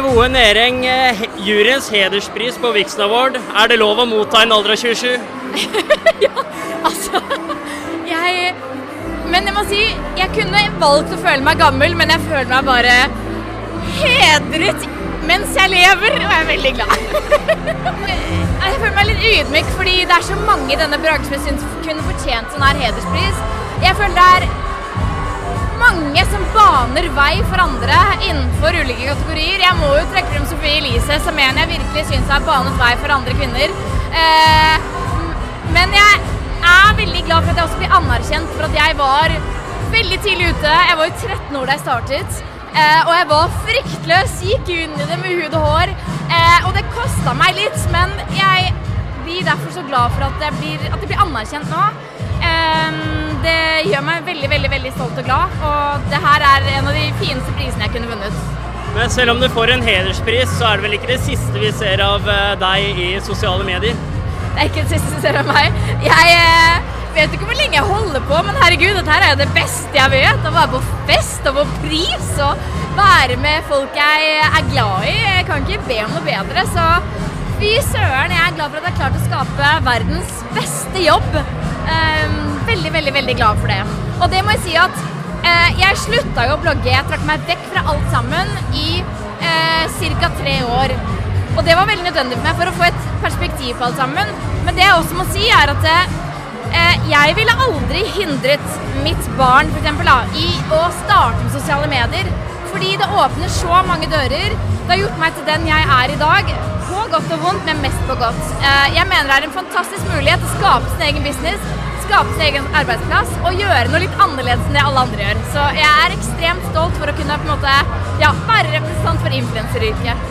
Voe Næreng, eh, juryens hederspris på Vixen Award. Er det lov å motta en alder av 27? Altså, jeg Men jeg må si, jeg kunne valgt å føle meg gammel, men jeg føler meg bare hedret mens jeg lever, og jeg er veldig glad. Jeg føler meg litt ydmyk, fordi det er så mange i denne bransjen som kunne fortjent sånn her hederspris. Jeg føler det er baner vei for andre innenfor ulike kategorier. Jeg må jo trekke frem Sofie Elise, som en jeg virkelig syns har banet vei for andre kvinner. Eh, men jeg er veldig glad for at jeg også blir anerkjent for at jeg var veldig tidlig ute. Jeg var jo 13 år da jeg startet. Eh, og jeg var fryktløs, gikk inn i det med hud og hår. Eh, og det kosta meg litt, men jeg blir derfor så glad for at blir, at det blir anerkjent nå. Eh, det gjør meg veldig, veldig veldig stolt og glad. Og det her er en av de fineste prisene jeg kunne vunnet. Men selv om du får en hederspris, så er det vel ikke det siste vi ser av eh, deg i sosiale medier? Det er ikke det siste du ser av meg. Jeg eh, vet ikke hvor lenge jeg holder på, men herregud, dette her er jo det beste jeg vet. Å være på fest og på pris og være med folk jeg er glad i. Jeg kan ikke be om noe bedre. Så fy søren, jeg er glad for at jeg har klart å skape verdens beste jobb. Veldig, glad for det. Og det må jeg si at eh, jeg slutta jo å blogge. Jeg trakk meg vekk fra alt sammen i eh, ca. tre år. Og det var veldig nødvendig for meg for å få et perspektiv på alt sammen. Men det jeg også må si, er at eh, jeg ville aldri hindret mitt barn for eksempel, da, i å starte med sosiale medier. Fordi det åpner så mange dører. Det har gjort meg til den jeg er i dag. På godt og vondt, men mest på godt. Eh, jeg mener det er en fantastisk mulighet å skape sin egen business, skape sin egen arbeidsplass og gjøre noe litt annerledes enn det alle andre gjør. Så jeg er ekstremt stolt for å kunne på en måte, ja, være representant for influenseryrket.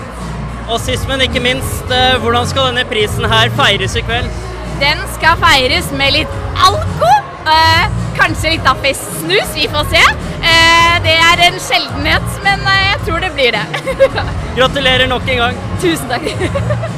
Og sist, men ikke minst, eh, hvordan skal denne prisen her feires i kveld? Den skal feires med litt alko. Eh, kanskje litt Daffis-snus, vi får se. Eh, det er en sjeldenhet, men eh, jeg tror det blir det. Gratulerer nok en gang. Tusen takk.